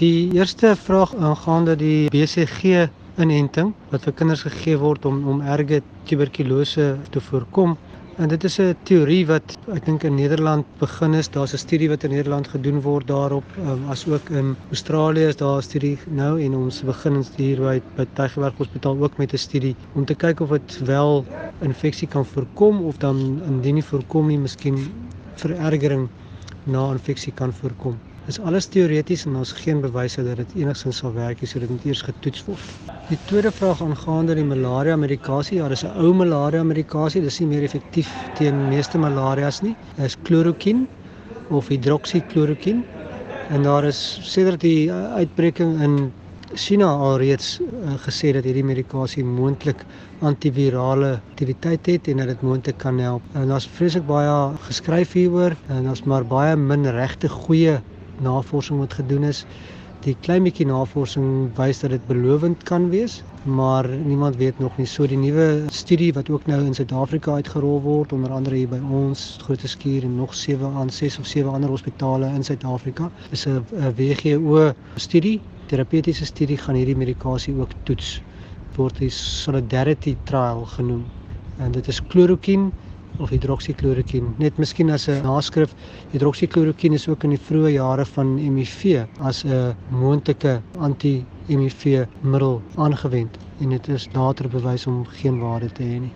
Die eerste vraag aangaande die BCG inenting wat vir kinders gegee word om om erge tuberkulose te voorkom. En dit is 'n teorie wat ek dink in Nederland begin is. Daar's 'n studie wat in Nederland gedoen word daarop, um, as ook in Australië is daar 'n studie nou en ons begin hier by by Tygerberg Hospitaal ook met 'n studie om te kyk of dit wel infeksie kan voorkom of dan indien nie voorkom nie, miskien verergering na infeksie kan voorkom. Dis alles teoreties en ons geen bewyse dat dit enigsins sal werk nie, so dit moet eers getoets word. Die tweede vraag aangaande die malaria medikasie, ja, dis 'n ou malaria medikasie, dis nie meer effektief teen meeste malarias nie. Dit is chloroquine of hidroksikloroquine. En daar is sedert die uitbreking in China alreeds uh, gesê dat hierdie medikasie moontlik antivirale aktiwiteit het en dat dit moontlik kan help. En daar's vreeslik baie geskryf hieroor en daar's maar baie min regte goeie navorsing wat gedoen is. Die klein bietjie navorsing wys dat dit belovend kan wees, maar niemand weet nog nie. So die nuwe studie wat ook nou in Suid-Afrika uitgerol word, onder andere hier by ons Grote Skuur en nog 7 aan 6 of 7 ander hospitale in Suid-Afrika, is 'n WGO studie, terapeutiese studie gaan hierdie medikasie ook toets. Word die Solidarity Trial genoem. En dit is chloroquine of hidroksikloroquine. Net miskien as 'n naskrif, hidroksikloroquine is ook in die vroeë jare van HIV as 'n moontlike anti-HIV middel aangewend en dit is later bewys om geen waarde te hê nie.